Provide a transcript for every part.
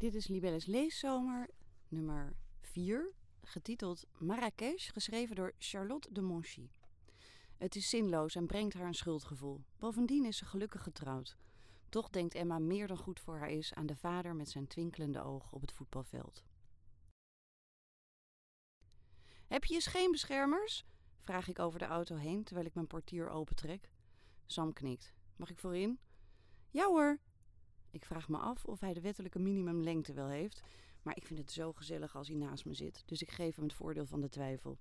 Dit is Libelles Leeszomer nummer 4, getiteld Marrakesh, geschreven door Charlotte de Monchy. Het is zinloos en brengt haar een schuldgevoel. Bovendien is ze gelukkig getrouwd. Toch denkt Emma meer dan goed voor haar is aan de vader met zijn twinkelende oog op het voetbalveld. Heb je scheenbeschermers? vraag ik over de auto heen terwijl ik mijn portier opentrek. Sam knikt. Mag ik voorin? Ja hoor. Ik vraag me af of hij de wettelijke minimumlengte wel heeft, maar ik vind het zo gezellig als hij naast me zit, dus ik geef hem het voordeel van de twijfel.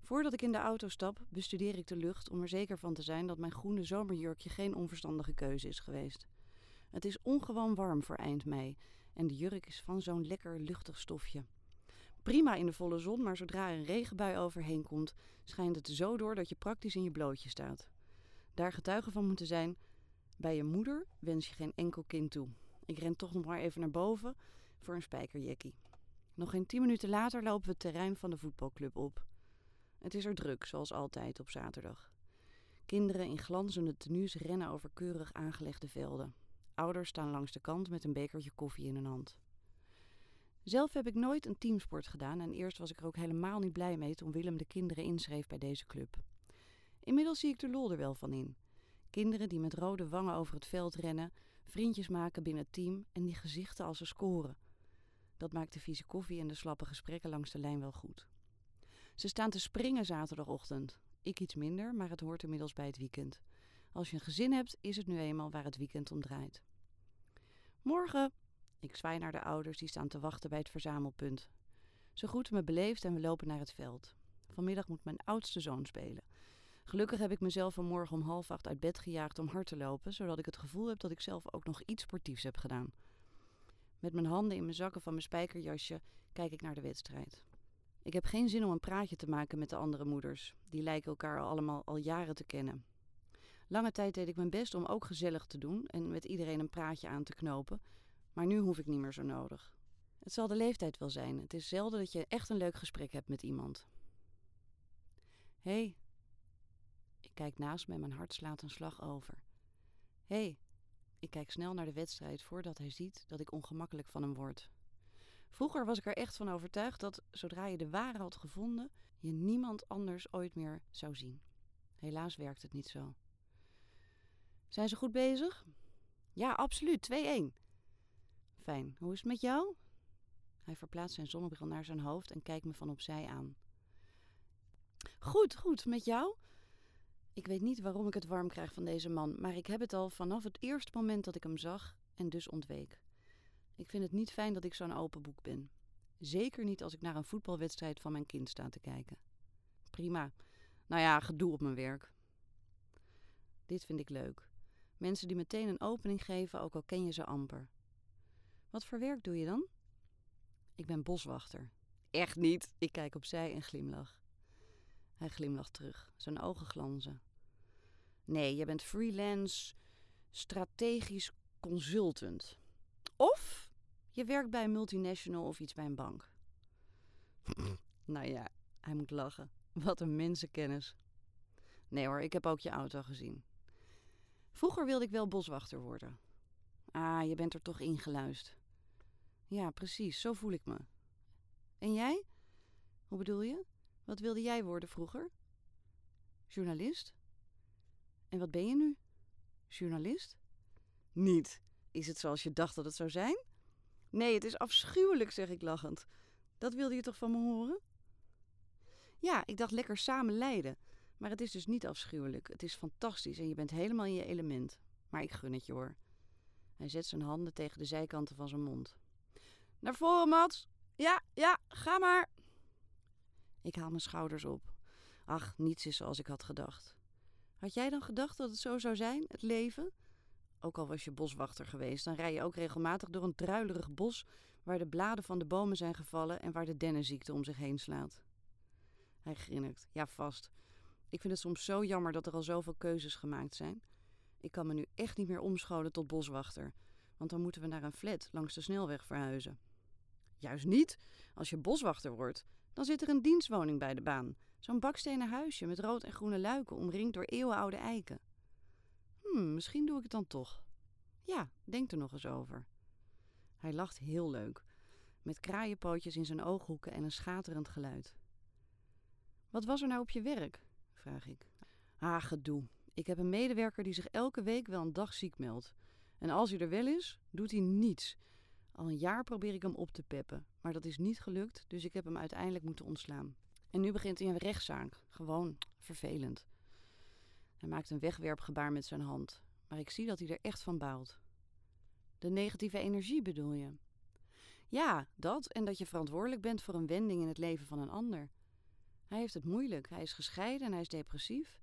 Voordat ik in de auto stap, bestudeer ik de lucht om er zeker van te zijn dat mijn groene zomerjurkje geen onverstandige keuze is geweest. Het is ongewoon warm voor eind mei en de jurk is van zo'n lekker luchtig stofje. Prima in de volle zon, maar zodra een regenbui overheen komt, schijnt het zo door dat je praktisch in je blootje staat. Daar getuige van moeten zijn, bij je moeder wens je geen enkel kind toe. Ik ren toch nog maar even naar boven voor een spijkerjekkie. Nog geen tien minuten later lopen we het terrein van de voetbalclub op. Het is er druk, zoals altijd op zaterdag. Kinderen in glanzende tenues rennen over keurig aangelegde velden. Ouders staan langs de kant met een bekertje koffie in hun hand. Zelf heb ik nooit een teamsport gedaan en eerst was ik er ook helemaal niet blij mee toen Willem de kinderen inschreef bij deze club. Inmiddels zie ik de lol er wel van in. Kinderen die met rode wangen over het veld rennen, vriendjes maken binnen het team en die gezichten als ze scoren. Dat maakt de vieze koffie en de slappe gesprekken langs de lijn wel goed. Ze staan te springen zaterdagochtend. Ik iets minder, maar het hoort inmiddels bij het weekend. Als je een gezin hebt, is het nu eenmaal waar het weekend om draait. Morgen! Ik zwaai naar de ouders die staan te wachten bij het verzamelpunt. Ze groeten me beleefd en we lopen naar het veld. Vanmiddag moet mijn oudste zoon spelen. Gelukkig heb ik mezelf vanmorgen om half acht uit bed gejaagd om hard te lopen, zodat ik het gevoel heb dat ik zelf ook nog iets sportiefs heb gedaan. Met mijn handen in mijn zakken van mijn spijkerjasje kijk ik naar de wedstrijd. Ik heb geen zin om een praatje te maken met de andere moeders. Die lijken elkaar allemaal al jaren te kennen. Lange tijd deed ik mijn best om ook gezellig te doen en met iedereen een praatje aan te knopen, maar nu hoef ik niet meer zo nodig. Het zal de leeftijd wel zijn. Het is zelden dat je echt een leuk gesprek hebt met iemand. Hé, hey, ik kijk naast me en mijn hart slaat een slag over. Hé, hey, ik kijk snel naar de wedstrijd voordat hij ziet dat ik ongemakkelijk van hem word. Vroeger was ik er echt van overtuigd dat zodra je de ware had gevonden, je niemand anders ooit meer zou zien. Helaas werkt het niet zo. Zijn ze goed bezig? Ja, absoluut. 2-1. Fijn. Hoe is het met jou? Hij verplaatst zijn zonnebril naar zijn hoofd en kijkt me van opzij aan. Goed, goed. Met jou? Ik weet niet waarom ik het warm krijg van deze man, maar ik heb het al vanaf het eerste moment dat ik hem zag en dus ontweek. Ik vind het niet fijn dat ik zo'n open boek ben. Zeker niet als ik naar een voetbalwedstrijd van mijn kind sta te kijken. Prima. Nou ja, gedoe op mijn werk. Dit vind ik leuk. Mensen die meteen een opening geven, ook al ken je ze amper. Wat voor werk doe je dan? Ik ben boswachter. Echt niet. Ik kijk opzij en glimlach. Hij glimlacht terug. Zijn ogen glanzen. Nee, je bent freelance strategisch consultant. Of je werkt bij een multinational of iets bij een bank. nou ja, hij moet lachen. Wat een mensenkennis. Nee hoor, ik heb ook je auto gezien. Vroeger wilde ik wel boswachter worden. Ah, je bent er toch ingeluist. Ja, precies, zo voel ik me. En jij? Hoe bedoel je? Wat wilde jij worden vroeger? Journalist? En wat ben je nu? Journalist? Niet. Is het zoals je dacht dat het zou zijn? Nee, het is afschuwelijk, zeg ik lachend. Dat wilde je toch van me horen? Ja, ik dacht lekker samen leiden. Maar het is dus niet afschuwelijk. Het is fantastisch en je bent helemaal in je element. Maar ik gun het je hoor. Hij zet zijn handen tegen de zijkanten van zijn mond. Naar voren, Mats. Ja, ja, ga maar. Ik haal mijn schouders op. Ach, niets is zoals ik had gedacht. Had jij dan gedacht dat het zo zou zijn, het leven? Ook al was je boswachter geweest, dan rij je ook regelmatig door een druilerig bos waar de bladen van de bomen zijn gevallen en waar de dennenziekte om zich heen slaat. Hij grinnikt. Ja, vast. Ik vind het soms zo jammer dat er al zoveel keuzes gemaakt zijn. Ik kan me nu echt niet meer omscholen tot boswachter, want dan moeten we naar een flat langs de snelweg verhuizen. Juist niet. Als je boswachter wordt, dan zit er een dienstwoning bij de baan. Zo'n bakstenen huisje met rood en groene luiken omringd door eeuwenoude eiken. Hm, misschien doe ik het dan toch. Ja, denk er nog eens over. Hij lacht heel leuk, met kraaienpootjes in zijn ooghoeken en een schaterend geluid. Wat was er nou op je werk? vraag ik. Ah, gedoe. Ik heb een medewerker die zich elke week wel een dag ziek meldt. En als hij er wel is, doet hij niets. Al een jaar probeer ik hem op te peppen, maar dat is niet gelukt, dus ik heb hem uiteindelijk moeten ontslaan. En nu begint hij een rechtszaak. Gewoon vervelend. Hij maakt een wegwerpgebaar met zijn hand, maar ik zie dat hij er echt van baalt. De negatieve energie bedoel je? Ja, dat en dat je verantwoordelijk bent voor een wending in het leven van een ander. Hij heeft het moeilijk, hij is gescheiden en hij is depressief.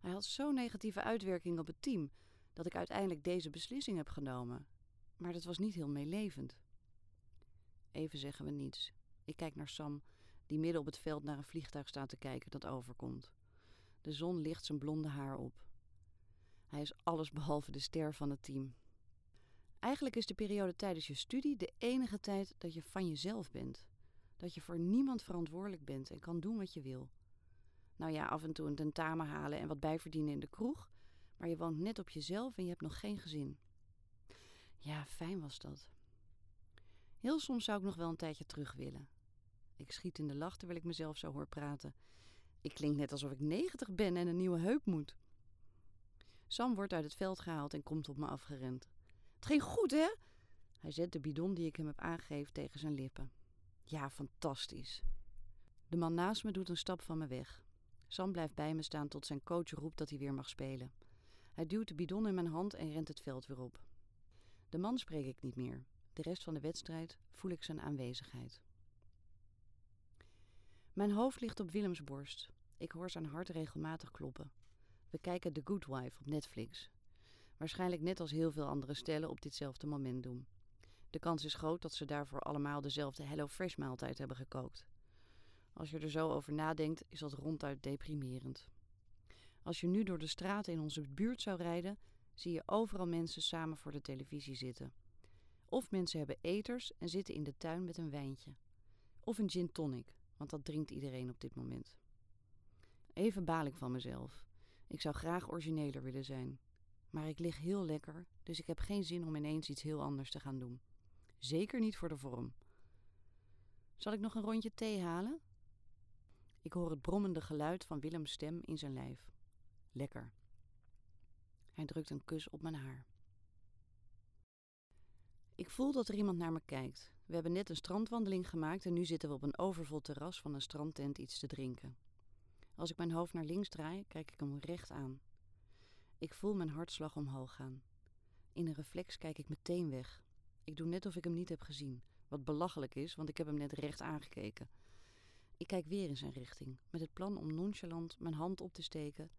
Hij had zo'n negatieve uitwerking op het team dat ik uiteindelijk deze beslissing heb genomen. Maar dat was niet heel meelevend. Even zeggen we niets. Ik kijk naar Sam, die midden op het veld naar een vliegtuig staat te kijken dat overkomt. De zon licht zijn blonde haar op. Hij is alles behalve de ster van het team. Eigenlijk is de periode tijdens je studie de enige tijd dat je van jezelf bent. Dat je voor niemand verantwoordelijk bent en kan doen wat je wil. Nou ja, af en toe een tentamen halen en wat bijverdienen in de kroeg, maar je woont net op jezelf en je hebt nog geen gezin. Ja, fijn was dat. Heel soms zou ik nog wel een tijdje terug willen. Ik schiet in de lach terwijl ik mezelf zo hoor praten. Ik klink net alsof ik negentig ben en een nieuwe heup moet. Sam wordt uit het veld gehaald en komt op me afgerend. Het ging goed, hè? Hij zet de bidon die ik hem heb aangegeven tegen zijn lippen. Ja, fantastisch. De man naast me doet een stap van me weg. Sam blijft bij me staan tot zijn coach roept dat hij weer mag spelen. Hij duwt de bidon in mijn hand en rent het veld weer op. De man spreek ik niet meer. De rest van de wedstrijd voel ik zijn aanwezigheid. Mijn hoofd ligt op Willems borst. Ik hoor zijn hart regelmatig kloppen. We kijken The Good Wife op Netflix. Waarschijnlijk net als heel veel andere stellen op ditzelfde moment doen. De kans is groot dat ze daarvoor allemaal dezelfde HelloFresh maaltijd hebben gekookt. Als je er zo over nadenkt, is dat ronduit deprimerend. Als je nu door de straten in onze buurt zou rijden, zie je overal mensen samen voor de televisie zitten. Of mensen hebben eters en zitten in de tuin met een wijntje. Of een gin tonic, want dat drinkt iedereen op dit moment. Even baal ik van mezelf. Ik zou graag origineler willen zijn. Maar ik lig heel lekker, dus ik heb geen zin om ineens iets heel anders te gaan doen. Zeker niet voor de vorm. Zal ik nog een rondje thee halen? Ik hoor het brommende geluid van Willems stem in zijn lijf. Lekker. Hij drukt een kus op mijn haar. Ik voel dat er iemand naar me kijkt. We hebben net een strandwandeling gemaakt en nu zitten we op een overvol terras van een strandtent iets te drinken. Als ik mijn hoofd naar links draai, kijk ik hem recht aan. Ik voel mijn hartslag omhoog gaan. In een reflex kijk ik meteen weg. Ik doe net of ik hem niet heb gezien, wat belachelijk is, want ik heb hem net recht aangekeken. Ik kijk weer in zijn richting, met het plan om nonchalant mijn hand op te steken,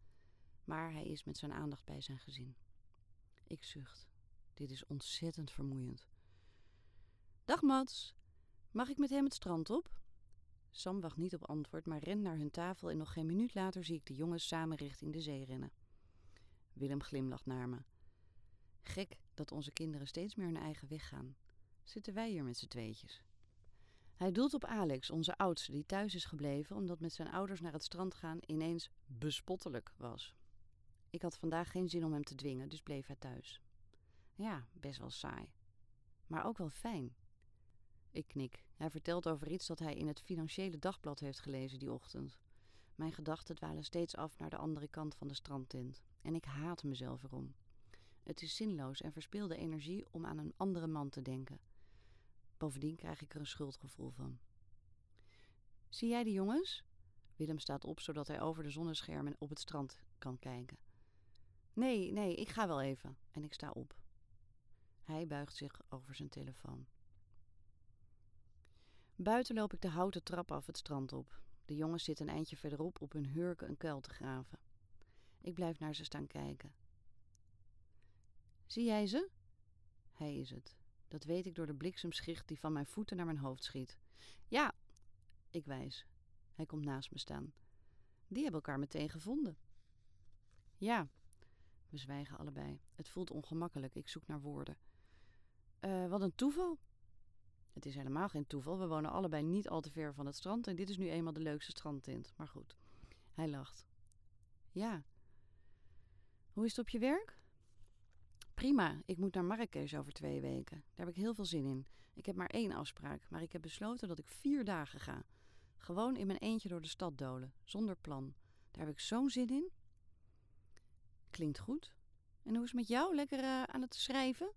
maar hij is met zijn aandacht bij zijn gezin. Ik zucht. Dit is ontzettend vermoeiend. Dag Mats, mag ik met hem het strand op? Sam wacht niet op antwoord, maar rent naar hun tafel en nog geen minuut later zie ik de jongens samen richting de zee rennen. Willem glimlacht naar me. Gek dat onze kinderen steeds meer hun eigen weg gaan. Zitten wij hier met z'n tweetjes? Hij doelt op Alex, onze oudste, die thuis is gebleven omdat met zijn ouders naar het strand gaan ineens bespottelijk was. Ik had vandaag geen zin om hem te dwingen, dus bleef hij thuis. Ja, best wel saai. Maar ook wel fijn. Ik knik. Hij vertelt over iets dat hij in het Financiële Dagblad heeft gelezen die ochtend. Mijn gedachten dwalen steeds af naar de andere kant van de strandtent. En ik haat mezelf erom. Het is zinloos en verspilde energie om aan een andere man te denken. Bovendien krijg ik er een schuldgevoel van. Zie jij de jongens? Willem staat op zodat hij over de zonneschermen op het strand kan kijken. Nee, nee, ik ga wel even. En ik sta op. Hij buigt zich over zijn telefoon. Buiten loop ik de houten trap af het strand op. De jongens zitten een eindje verderop op hun hurken een kuil te graven. Ik blijf naar ze staan kijken. Zie jij ze? Hij is het. Dat weet ik door de bliksemschicht die van mijn voeten naar mijn hoofd schiet. Ja, ik wijs. Hij komt naast me staan. Die hebben elkaar meteen gevonden. Ja. We zwijgen allebei. Het voelt ongemakkelijk. Ik zoek naar woorden. Uh, wat een toeval. Het is helemaal geen toeval. We wonen allebei niet al te ver van het strand en dit is nu eenmaal de leukste strandtint. Maar goed, hij lacht. Ja. Hoe is het op je werk? Prima, ik moet naar Marrakesh over twee weken. Daar heb ik heel veel zin in. Ik heb maar één afspraak, maar ik heb besloten dat ik vier dagen ga. Gewoon in mijn eentje door de stad dolen, zonder plan. Daar heb ik zo'n zin in. Klinkt goed. En hoe is het met jou? Lekker eh, aan het schrijven?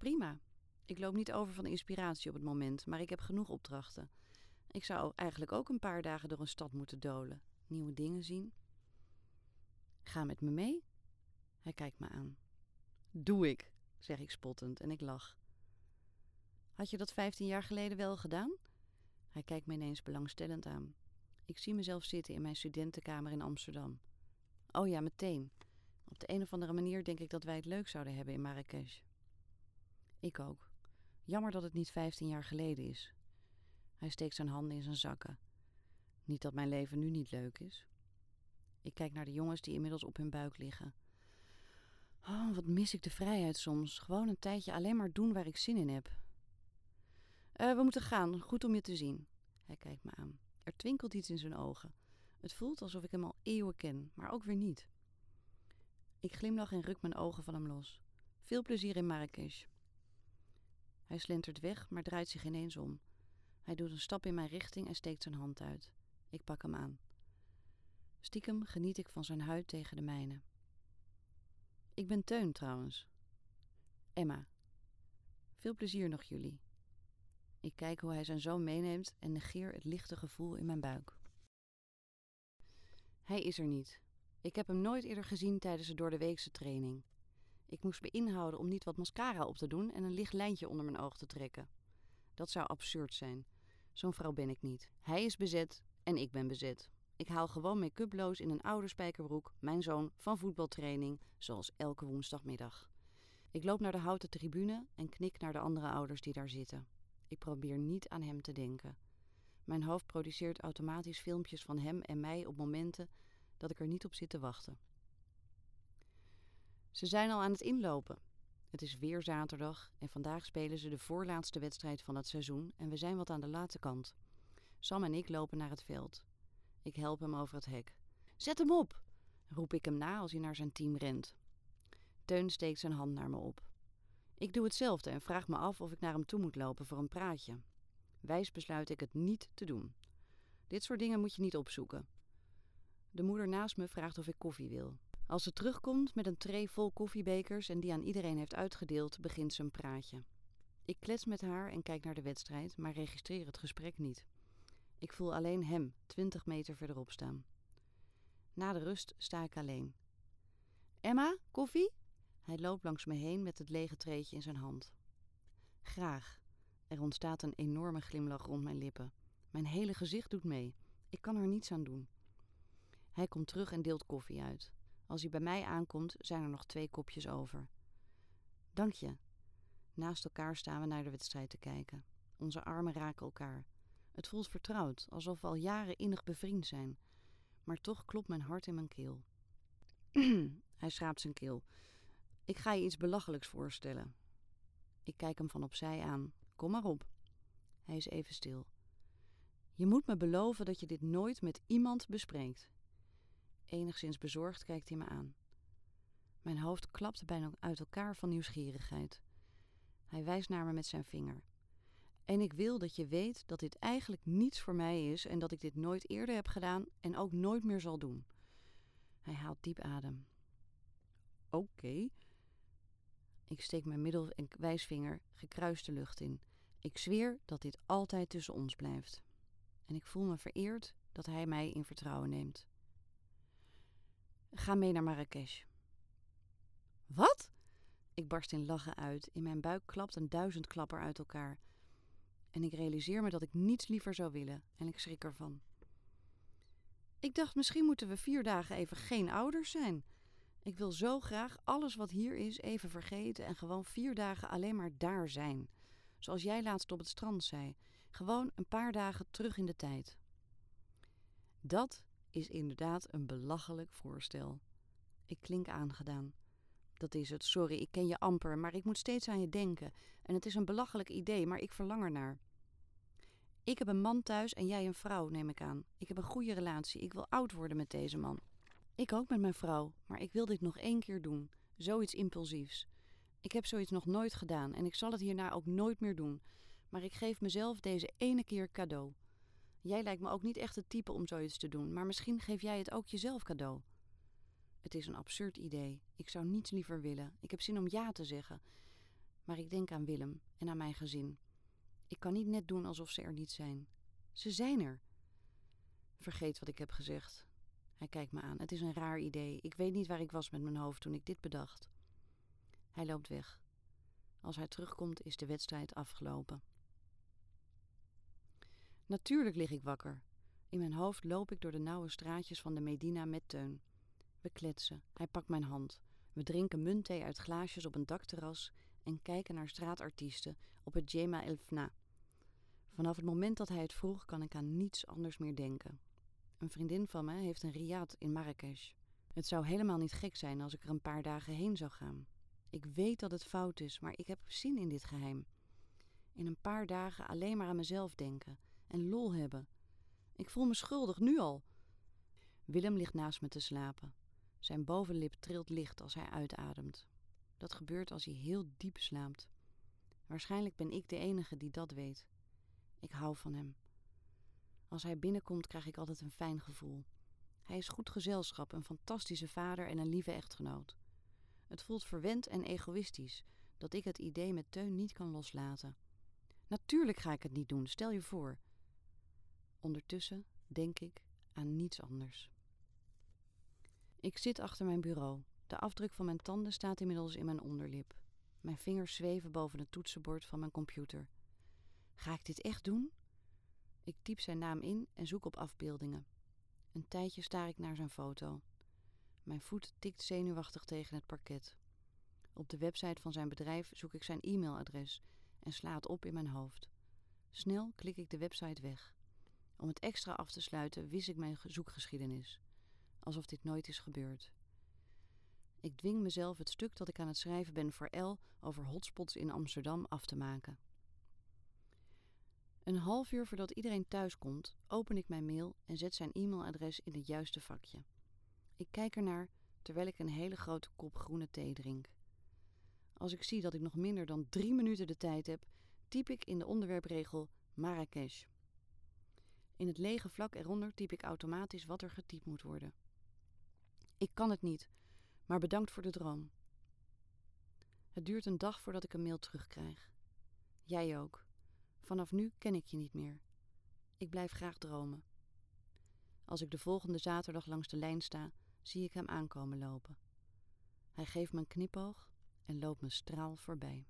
Prima. Ik loop niet over van inspiratie op het moment, maar ik heb genoeg opdrachten. Ik zou eigenlijk ook een paar dagen door een stad moeten dolen. Nieuwe dingen zien. Ga met me mee? Hij kijkt me aan. Doe ik, zeg ik spottend en ik lach. Had je dat vijftien jaar geleden wel gedaan? Hij kijkt me ineens belangstellend aan. Ik zie mezelf zitten in mijn studentenkamer in Amsterdam. Oh ja, meteen. Op de een of andere manier denk ik dat wij het leuk zouden hebben in Marrakesh. Ik ook. Jammer dat het niet vijftien jaar geleden is. Hij steekt zijn handen in zijn zakken. Niet dat mijn leven nu niet leuk is. Ik kijk naar de jongens die inmiddels op hun buik liggen. Oh, wat mis ik de vrijheid soms. Gewoon een tijdje alleen maar doen waar ik zin in heb. Uh, we moeten gaan. Goed om je te zien. Hij kijkt me aan. Er twinkelt iets in zijn ogen. Het voelt alsof ik hem al eeuwen ken, maar ook weer niet. Ik glimlach en ruk mijn ogen van hem los. Veel plezier in Marrakesh. Hij slentert weg, maar draait zich ineens om. Hij doet een stap in mijn richting en steekt zijn hand uit. Ik pak hem aan. Stiekem geniet ik van zijn huid tegen de mijne. Ik ben Teun trouwens. Emma. Veel plezier nog jullie. Ik kijk hoe hij zijn zoon meeneemt en negeer het lichte gevoel in mijn buik. Hij is er niet. Ik heb hem nooit eerder gezien tijdens de doordeweekse training. Ik moest me inhouden om niet wat mascara op te doen en een licht lijntje onder mijn oog te trekken. Dat zou absurd zijn. Zo'n vrouw ben ik niet. Hij is bezet en ik ben bezet. Ik haal gewoon make-uploos in een oude spijkerbroek mijn zoon van voetbaltraining, zoals elke woensdagmiddag. Ik loop naar de houten tribune en knik naar de andere ouders die daar zitten. Ik probeer niet aan hem te denken. Mijn hoofd produceert automatisch filmpjes van hem en mij op momenten dat ik er niet op zit te wachten. Ze zijn al aan het inlopen. Het is weer zaterdag en vandaag spelen ze de voorlaatste wedstrijd van het seizoen en we zijn wat aan de late kant. Sam en ik lopen naar het veld. Ik help hem over het hek. Zet hem op! roep ik hem na als hij naar zijn team rent. Teun steekt zijn hand naar me op. Ik doe hetzelfde en vraag me af of ik naar hem toe moet lopen voor een praatje. Wijs besluit ik het niet te doen. Dit soort dingen moet je niet opzoeken. De moeder naast me vraagt of ik koffie wil. Als ze terugkomt met een tray vol koffiebekers en die aan iedereen heeft uitgedeeld, begint ze een praatje. Ik klets met haar en kijk naar de wedstrijd, maar registreer het gesprek niet. Ik voel alleen hem, twintig meter verderop staan. Na de rust sta ik alleen. Emma, koffie? Hij loopt langs me heen met het lege treetje in zijn hand. Graag. Er ontstaat een enorme glimlach rond mijn lippen. Mijn hele gezicht doet mee. Ik kan er niets aan doen. Hij komt terug en deelt koffie uit. Als hij bij mij aankomt, zijn er nog twee kopjes over. Dank je. Naast elkaar staan we naar de wedstrijd te kijken. Onze armen raken elkaar. Het voelt vertrouwd, alsof we al jaren innig bevriend zijn. Maar toch klopt mijn hart in mijn keel. Hij schraapt zijn keel. Ik ga je iets belachelijks voorstellen. Ik kijk hem van opzij aan. Kom maar op. Hij is even stil. Je moet me beloven dat je dit nooit met iemand bespreekt. Enigszins bezorgd kijkt hij me aan. Mijn hoofd klapt bijna uit elkaar van nieuwsgierigheid. Hij wijst naar me met zijn vinger. En ik wil dat je weet dat dit eigenlijk niets voor mij is en dat ik dit nooit eerder heb gedaan en ook nooit meer zal doen. Hij haalt diep adem. Oké. Ik steek mijn middel- en wijsvinger gekruist de lucht in. Ik zweer dat dit altijd tussen ons blijft. En ik voel me vereerd dat hij mij in vertrouwen neemt. Ga mee naar Marrakesh. Wat? Ik barst in lachen uit. In mijn buik klapt een duizendklapper uit elkaar. En ik realiseer me dat ik niets liever zou willen en ik schrik ervan. Ik dacht, misschien moeten we vier dagen even geen ouders zijn. Ik wil zo graag alles wat hier is even vergeten en gewoon vier dagen alleen maar daar zijn. Zoals jij laatst op het strand zei. Gewoon een paar dagen terug in de tijd. Dat is inderdaad een belachelijk voorstel. Ik klink aangedaan. Dat is het, sorry, ik ken je amper, maar ik moet steeds aan je denken. En het is een belachelijk idee, maar ik verlang ernaar. Ik heb een man thuis en jij een vrouw, neem ik aan. Ik heb een goede relatie. Ik wil oud worden met deze man. Ik ook met mijn vrouw, maar ik wil dit nog één keer doen. Zoiets impulsiefs. Ik heb zoiets nog nooit gedaan en ik zal het hierna ook nooit meer doen. Maar ik geef mezelf deze ene keer cadeau. Jij lijkt me ook niet echt het type om zoiets te doen, maar misschien geef jij het ook jezelf cadeau. Het is een absurd idee. Ik zou niets liever willen. Ik heb zin om ja te zeggen. Maar ik denk aan Willem en aan mijn gezin. Ik kan niet net doen alsof ze er niet zijn. Ze zijn er. Vergeet wat ik heb gezegd. Hij kijkt me aan. Het is een raar idee. Ik weet niet waar ik was met mijn hoofd toen ik dit bedacht. Hij loopt weg. Als hij terugkomt, is de wedstrijd afgelopen. Natuurlijk lig ik wakker. In mijn hoofd loop ik door de nauwe straatjes van de Medina met Teun. We kletsen. Hij pakt mijn hand. We drinken muntthee uit glaasjes op een dakterras en kijken naar straatartiesten op het Jema El Fna. Vanaf het moment dat hij het vroeg, kan ik aan niets anders meer denken. Een vriendin van me heeft een riad in Marrakesh. Het zou helemaal niet gek zijn als ik er een paar dagen heen zou gaan. Ik weet dat het fout is, maar ik heb zin in dit geheim. In een paar dagen alleen maar aan mezelf denken en lol hebben. Ik voel me schuldig nu al. Willem ligt naast me te slapen. Zijn bovenlip trilt licht als hij uitademt. Dat gebeurt als hij heel diep slaapt. Waarschijnlijk ben ik de enige die dat weet. Ik hou van hem. Als hij binnenkomt krijg ik altijd een fijn gevoel. Hij is goed gezelschap, een fantastische vader en een lieve echtgenoot. Het voelt verwend en egoïstisch dat ik het idee met Teun niet kan loslaten. Natuurlijk ga ik het niet doen, stel je voor. Ondertussen denk ik aan niets anders. Ik zit achter mijn bureau. De afdruk van mijn tanden staat inmiddels in mijn onderlip. Mijn vingers zweven boven het toetsenbord van mijn computer. Ga ik dit echt doen? Ik typ zijn naam in en zoek op afbeeldingen. Een tijdje staar ik naar zijn foto. Mijn voet tikt zenuwachtig tegen het parket. Op de website van zijn bedrijf zoek ik zijn e-mailadres en sla het op in mijn hoofd. Snel klik ik de website weg. Om het extra af te sluiten wist ik mijn zoekgeschiedenis. Alsof dit nooit is gebeurd. Ik dwing mezelf het stuk dat ik aan het schrijven ben voor L over hotspots in Amsterdam af te maken. Een half uur voordat iedereen thuis komt, open ik mijn mail en zet zijn e-mailadres in het juiste vakje. Ik kijk ernaar terwijl ik een hele grote kop groene thee drink. Als ik zie dat ik nog minder dan drie minuten de tijd heb, typ ik in de onderwerpregel Marrakesh. In het lege vlak eronder typ ik automatisch wat er getypt moet worden. Ik kan het niet, maar bedankt voor de droom. Het duurt een dag voordat ik een mail terugkrijg. Jij ook. Vanaf nu ken ik je niet meer. Ik blijf graag dromen. Als ik de volgende zaterdag langs de lijn sta, zie ik hem aankomen lopen. Hij geeft me een knipoog en loopt me straal voorbij.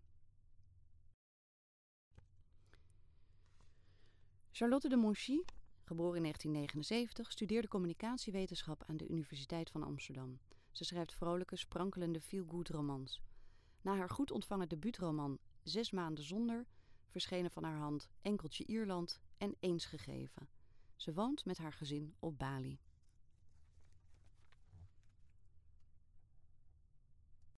Charlotte de Monchy, geboren in 1979, studeerde communicatiewetenschap aan de Universiteit van Amsterdam. Ze schrijft vrolijke, sprankelende feel-good romans. Na haar goed ontvangen debuutroman Zes maanden zonder verschenen van haar hand Enkeltje Ierland en Eens gegeven. Ze woont met haar gezin op Bali.